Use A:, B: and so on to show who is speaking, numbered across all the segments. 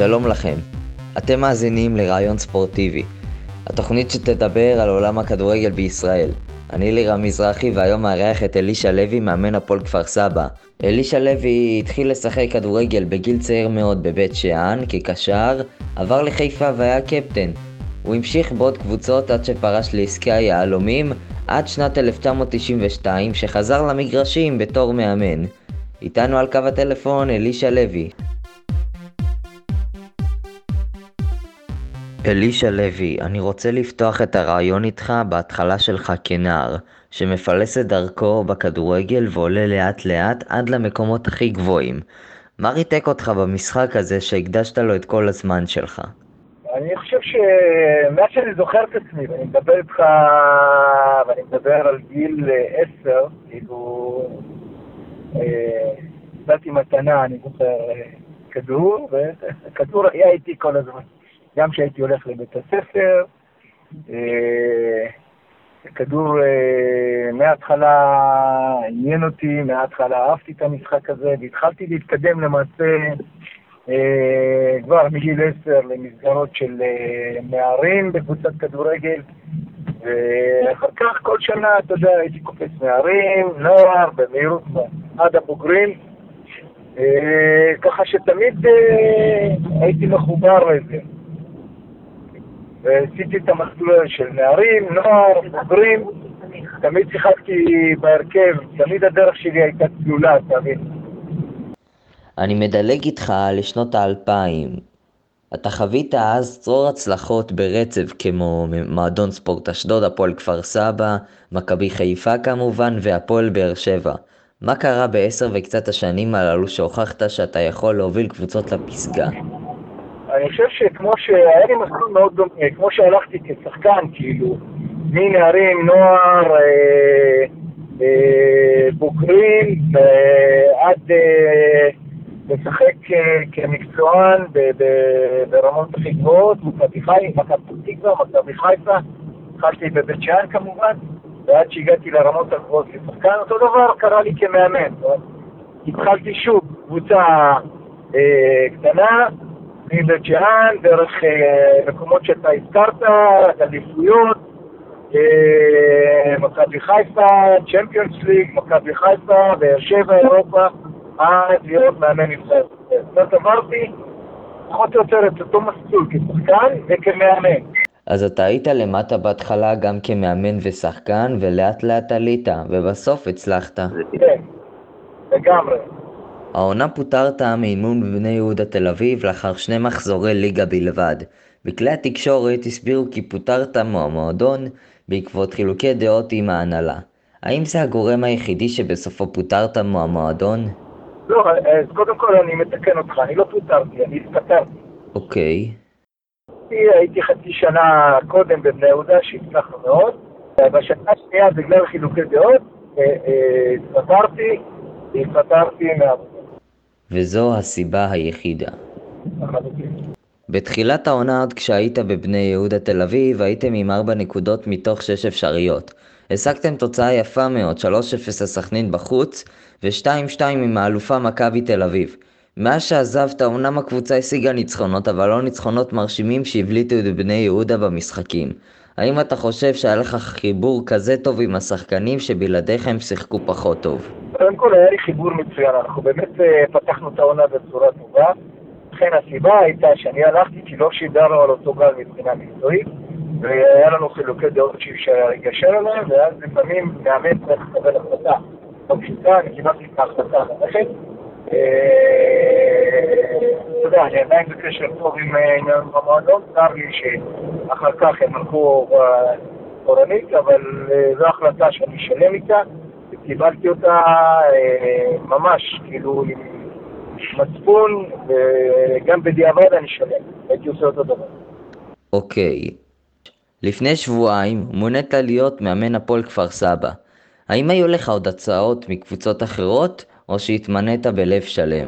A: שלום לכם, אתם מאזינים לרעיון ספורטיבי, התוכנית שתדבר על עולם הכדורגל בישראל. אני לירם מזרחי והיום מארח את אלישע לוי, מאמן הפועל כפר סבא. אלישע לוי התחיל לשחק כדורגל בגיל צעיר מאוד בבית שאן כקשר, עבר לחיפה והיה קפטן. הוא המשיך בעוד קבוצות עד שפרש לעסקי היהלומים עד שנת 1992 שחזר למגרשים בתור מאמן. איתנו על קו הטלפון אלישע לוי. אלישע לוי, אני רוצה לפתוח את הרעיון איתך בהתחלה שלך כנער, שמפלס את דרכו בכדורגל ועולה לאט לאט עד למקומות הכי גבוהים. מה ריתק אותך במשחק הזה שהקדשת לו את כל הזמן שלך?
B: אני חושב שמאז שאני זוכר את עצמי, ואני מדבר איתך, ואני מדבר על גיל עשר, כאילו, נתתי מתנה, אני זוכר, כדור, וכדור היה איתי כל הזמן. גם כשהייתי הולך לבית הספר, כדור מההתחלה עניין אותי, מההתחלה אהבתי את המשחק הזה, והתחלתי להתקדם למעשה כבר מגיל עשר למסגרות של נערים בקבוצת כדורגל, ואחר כך כל שנה, אתה יודע, הייתי קופץ נערים, נוער, במהירות עד הבוגרים, ככה שתמיד הייתי מחובר לזה. ועשיתי את המסלול של נערים, נוער, בוגרים, תמיד שיחקתי בהרכב, תמיד הדרך שלי הייתה צלולה, מבין?
A: אני מדלג איתך לשנות האלפיים. אתה חווית אז צרור הצלחות ברצף כמו מועדון ספורט אשדוד, הפועל כפר סבא, מכבי חיפה כמובן והפועל באר שבע. מה קרה בעשר וקצת השנים הללו שהוכחת שאתה יכול להוביל קבוצות לפסגה?
B: אני חושב שכמו שהיה לי מסלול מאוד דומה, כמו שהלכתי כשחקן, כאילו, מנערים, נוער, אה, אה, בוגרים, אה, עד אה, לשחק אה, כמקצוען ב- ב- ברמות הכי גבוהות, מכבי תקווה, מכבי חיפה, התחלתי בבית שאן כמובן, ועד שהגעתי לרמות הגבוהות כשחקן, אותו דבר קרה לי כמאמן. התחלתי שוב קבוצה אה, קטנה, מבית שאן, דרך אה, מקומות שאתה הזכרת, אליפויות, אה, מכבי חיפה, צ'מפיונס ליג, מכבי חיפה, באר שבע, אירופה, עד להיות מאמן ישראל. זאת עברתי פחות או יותר את אותו מסלול כשחקן וכמאמן.
A: אז אתה היית למטה בהתחלה גם כמאמן ושחקן, ולאט לאט עלית, ובסוף הצלחת.
B: כן, לגמרי.
A: העונה פוטרת מאימון בבני יהודה תל אביב לאחר שני מחזורי ליגה בלבד. בכלי התקשורת הסבירו כי פוטרת מהמועדון בעקבות חילוקי דעות עם ההנהלה. האם זה הגורם היחידי שבסופו פוטרת מהמועדון?
B: לא, אז קודם כל אני מתקן אותך, אני לא פוטרתי, אני התפטרתי.
A: אוקיי.
B: הייתי חצי שנה קודם בבני יהודה, שהצלחנו מאוד. בשנה השנייה, בגלל חילוקי דעות, אה, אה, התפטרתי, התפטרתי מהעבודה.
A: וזו הסיבה היחידה. בתחילת העונה עוד כשהיית בבני יהודה תל אביב הייתם עם 4 נקודות מתוך 6 אפשריות. השגתם תוצאה יפה מאוד, 3-0 לסכנין בחוץ ו-2-2 עם האלופה מכבי תל אביב. מאז שעזבת אומנם הקבוצה השיגה ניצחונות אבל לא ניצחונות מרשימים שהבליטו את בני יהודה במשחקים. האם אתה חושב שהיה לך חיבור כזה טוב עם השחקנים שבלעדיך הם שיחקו פחות טוב?
B: קודם כל היה לי חיבור מצוין, אנחנו באמת אה, פתחנו את העונה בצורה טובה. לכן הסיבה הייתה שאני הלכתי כי לא שידרנו על אותו גל מבחינה מקצועית, והיה לנו חילוקי דעות שאי אפשר היה לגשר עליהם, ואז לפעמים מאמן צריך לקבל החלטה לא פשוטה, אני קיבלתי את ההחלטה ללכת. אה, אתה יודע, אני עדיין בקשר טוב עם אה, המועדון, צר לי שאחר כך הם הלכו אה, אורנית, אבל אה, זו החלטה שאני שלם איתה, וקיבלתי אותה אה, ממש, כאילו, עם מצפון, וגם בדיעבד אני שלם, הייתי עושה אותו דבר.
A: אוקיי. לפני שבועיים מונית להיות מאמן הפועל כפר סבא. האם היו לך עוד הצעות מקבוצות אחרות, או שהתמנית בלב שלם?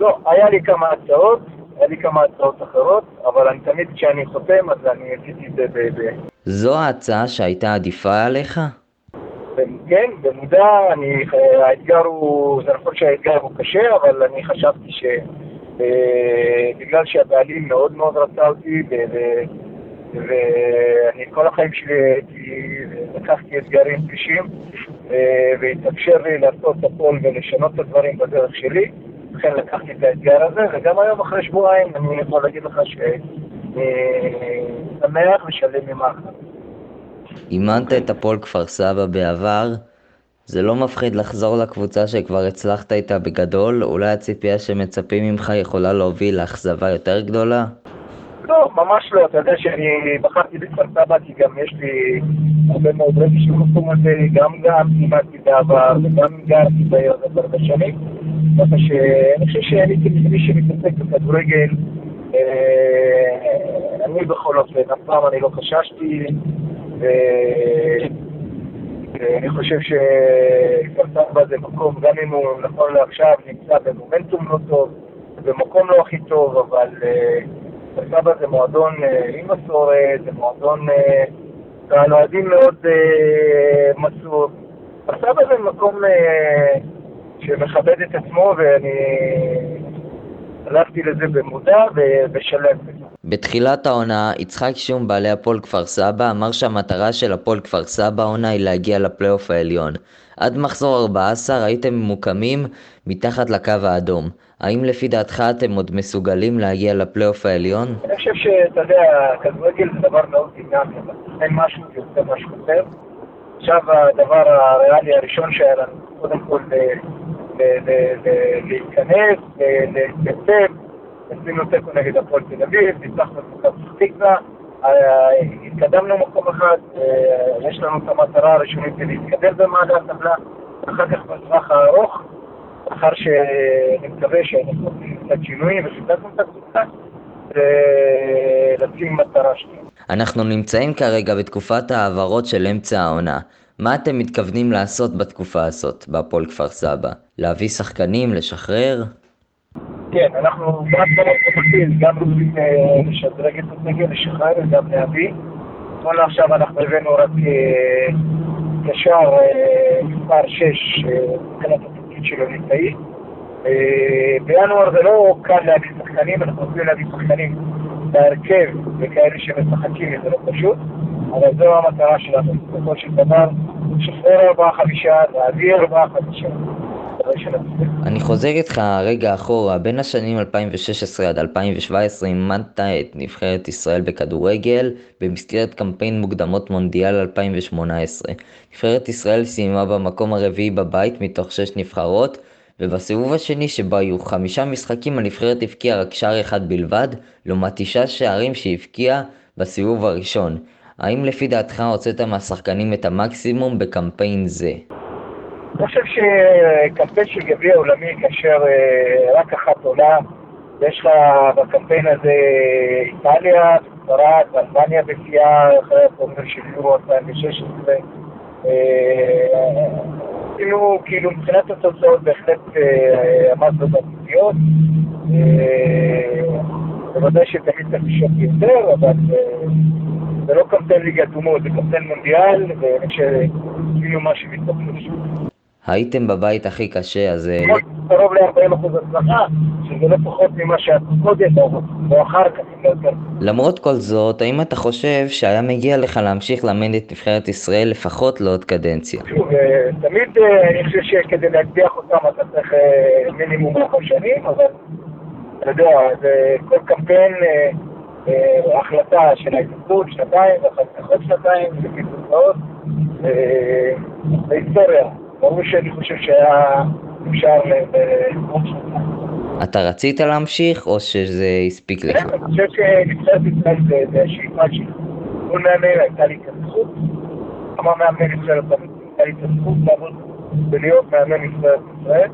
B: לא, היה לי כמה הצעות, היה לי כמה הצעות אחרות, אבל אני תמיד כשאני חותם, אז אני עשיתי את זה. ב-
A: זו ההצעה שהייתה עדיפה עליך?
B: כן, במודע, אני, האתגר הוא, זה נכון שהאתגר הוא קשה, אבל אני חשבתי בגלל שהבעלים מאוד מאוד רצה אותי, ואני כל החיים שלי לקחתי אתגרים קשים, והתאפשר לי לעשות הכל ולשנות את הדברים בדרך שלי. לכן לקחתי את האתגר הזה, וגם היום אחרי שבועיים אני יכול להגיד לך שאני שמח ושלם עם האחר.
A: אימנת את הפועל כפר סבא בעבר, זה לא מפחיד לחזור לקבוצה שכבר הצלחת איתה בגדול? אולי הציפייה שמצפים ממך יכולה להוביל לאכזבה יותר גדולה?
B: לא, ממש לא. אתה יודע שאני בחרתי בכפר סבא כי גם יש לי הרבה מאוד רגש במקום הזה, גם גם אימנתי בעבר וגם גרתי בעיר הזאת הרבה שנים. ככה שאני חושב שאני כמי שמתעסק בכדורגל, אה, אני בכל אופן, אף פעם אני לא חששתי, ואני חושב שכפר סבא זה מקום, גם אם הוא נכון לעכשיו נמצא במומנטום לא טוב, במקום לא הכי טוב, אבל אה, כפר סבא זה מועדון אה, עם מסורת, זה מועדון קהל אוהדים מאוד מסור. כפר סבא זה מקום שמכבד את עצמו, ואני הלכתי לזה במודע ובשלם.
A: בתחילת העונה, יצחק שום, בעלי הפועל כפר סבא, אמר שהמטרה של הפועל כפר סבא העונה היא להגיע לפלייאוף העליון. עד מחזור 14 הייתם ממוקמים מתחת לקו האדום. האם לפי דעתך אתם עוד מסוגלים להגיע לפלייאוף העליון?
B: אני חושב שאתה יודע, כדורגל זה דבר מאוד דינמי, אין משהו יוצא משהו אחר. עכשיו הדבר הריאלי הראשון שהיה לנו, קודם כל להיכנס, להתייצב, עשינו תיקו נגד הפועל תל אביב, ניצחנו את מכבי פתח תקווה, התקדמנו מקום אחד, יש לנו את המטרה הראשונית להתקדם במעלה הטבלה, אחר כך בטווח הארוך, אחר שאני מקווה שאנחנו עושים קצת שינויים וחידדנו את הקבוצה, ולשים מטרה שנייה.
A: אנחנו נמצאים כרגע בתקופת ההעברות של אמצע העונה. מה אתם מתכוונים לעשות בתקופה הזאת, בהפועל כפר סבא? להביא שחקנים, לשחרר?
B: כן, אנחנו גם במקביל, גם רוצים אה, לשדרג את הסגל, לשחרר וגם להביא. נכון לעכשיו אנחנו הבאנו רק אה, קשר אה, מספר 6 מבחינת התפקיד שלו ליטאי. בינואר זה לא קל להביא שחקנים, אנחנו רוצים להביא שחקנים בהרכב וכאלה שמשחקים, זה לא פשוט. אבל זו המטרה שלנו, בסופו של דבר, לשחרר ארבעה חמישה, להביא ארבעה חמישה.
A: אני חוזר איתך רגע אחורה, בין השנים 2016 עד 2017 אימנת את נבחרת ישראל בכדורגל במסגרת קמפיין מוקדמות מונדיאל 2018. נבחרת ישראל סיימה במקום הרביעי בבית מתוך שש נבחרות, ובסיבוב השני שבו היו חמישה משחקים הנבחרת הבקיעה רק שער אחד בלבד, לעומת תשעה שערים שהבקיעה בסיבוב הראשון. האם לפי דעתך הוצאת מהשחקנים את המקסימום בקמפיין זה?
B: אני חושב שקמפיין של גביע עולמי כאשר אה, רק אחת עולה, יש לך בקמפיין הזה איטליה, ספרד, ואלבניה בקיאה, אחרי הפרומר של יורו 2016. עשינו, כאילו מבחינת התוצאות בהחלט אה, עמדנו בציפיות. אה, בוודאי שתמיד צריך לשאול יותר, אבל זה לא קמפיין ליגת אומות, זה קמפיין מונדיאל, ואני חושב שעשינו מה שמתבקש.
A: הייתם בבית הכי קשה, אז... אה,
B: קרוב ל-40% הצלחה, שזה לא פחות ממה שאת קודם או אחר כך, יותר.
A: למרות כל זאת, האם אתה חושב שהיה מגיע לך להמשיך לאמן את נבחרת ישראל לפחות לעוד קדנציה?
B: שוב, אה, תמיד אה, אני חושב שכדי להצליח אותם אתה צריך מינימום ארבע שנים, אבל אתה יודע, זה כל קמפיין... החלטה של ההתאחדות, שנתיים, ואחר כך עוד שנתיים, לפי תוצאות, בהיסטוריה. ברור שאני חושב שהיה אפשר.
A: אתה רצית להמשיך, או שזה הספיק לך?
B: כן, אני חושב שנבחרת ישראל זה השאיפה שלי. כל מאמן הייתה לי את הזכות, כמה מאמן נבחרת הייתה לי את הזכות לעבוד ולהיות מאמן ישראל.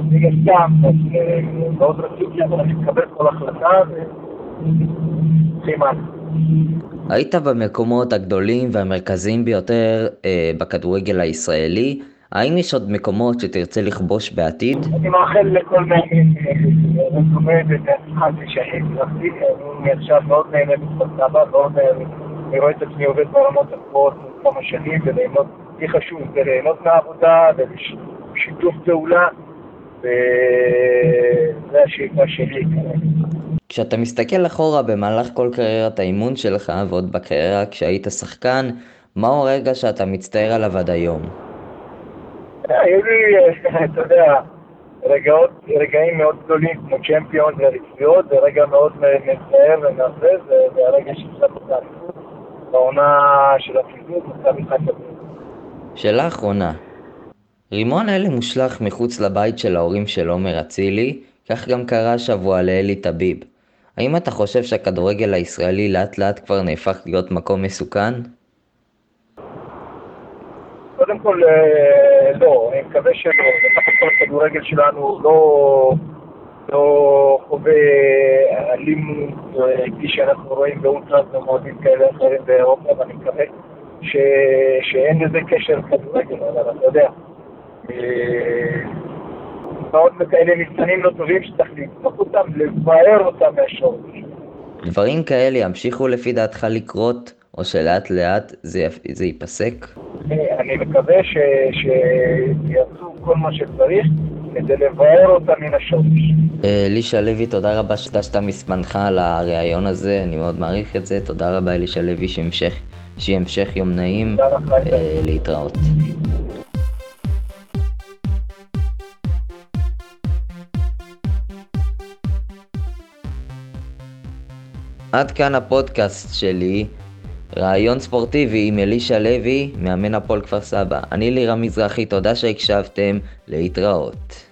B: מן הסתם, מאוד רציתי, אבל אני מקבל כל החלטה הלאה.
A: היית במקומות הגדולים והמרכזיים ביותר אה, בכדורגל הישראלי, האם יש עוד מקומות שתרצה לכבוש בעתיד?
B: אני מאחל לכל מאמין לומד את עצמם ושהיד אני עכשיו מאוד נהנה בכפר סבא, מאוד אני רואה את עצמי עובד ברמות הגבוהות כמה שנים וליהנות, הכי חשוב זה ליהנות מהעבודה ובשיתוף פעולה וזה השאיפה שלי
A: כשאתה מסתכל אחורה במהלך כל קריירת האימון שלך, ועוד בקריירה כשהיית שחקן, מהו הרגע שאתה מצטער עליו עד היום?
B: היו לי, אתה יודע, רגעות, רגעים מאוד גדולים כמו צ'מפיון ואליפויות, זה רגע מאוד מצער ומעזב, זה הרגע שהפסדנו את האליפות בעונה של החיזוק, מכבי חיפה.
A: שאלה אחרונה, רימון אלה מושלך מחוץ לבית של ההורים של עומר אצילי, כך גם קרה השבוע לאלי טביב. האם אתה חושב שהכדורגל הישראלי לאט לאט כבר נהפך להיות מקום מסוכן?
B: קודם כל, אה, לא, אני מקווה שלא. בסך הכל הכדורגל שלנו לא, לא חווה אלימות אה, כפי שאנחנו רואים באולטרס ומועדים כאלה אחרים באירופה, ואני מקווה ש, שאין לזה קשר לכדורגל, אבל אתה יודע. מאוד אה, כאלה ניצנים לא טובים שצריך לדפוק אותם, לבאר אותם מהשורש.
A: דברים כאלה ימשיכו לפי דעתך לקרות, או שלאט לאט זה, זה ייפסק?
B: אני מקווה שיעשו כל מה שצריך כדי לבאר אותה מן השורש.
A: אלישע לוי, תודה רבה שדשת מזמנך על הריאיון הזה, אני מאוד מעריך את זה. תודה רבה אלישע לוי, שיהיה המשך יום נעים. אה, להתראות. עד כאן הפודקאסט שלי. רעיון ספורטיבי עם אלישע לוי, מאמן הפועל כפר סבא. אני לירה מזרחי, תודה שהקשבתם, להתראות.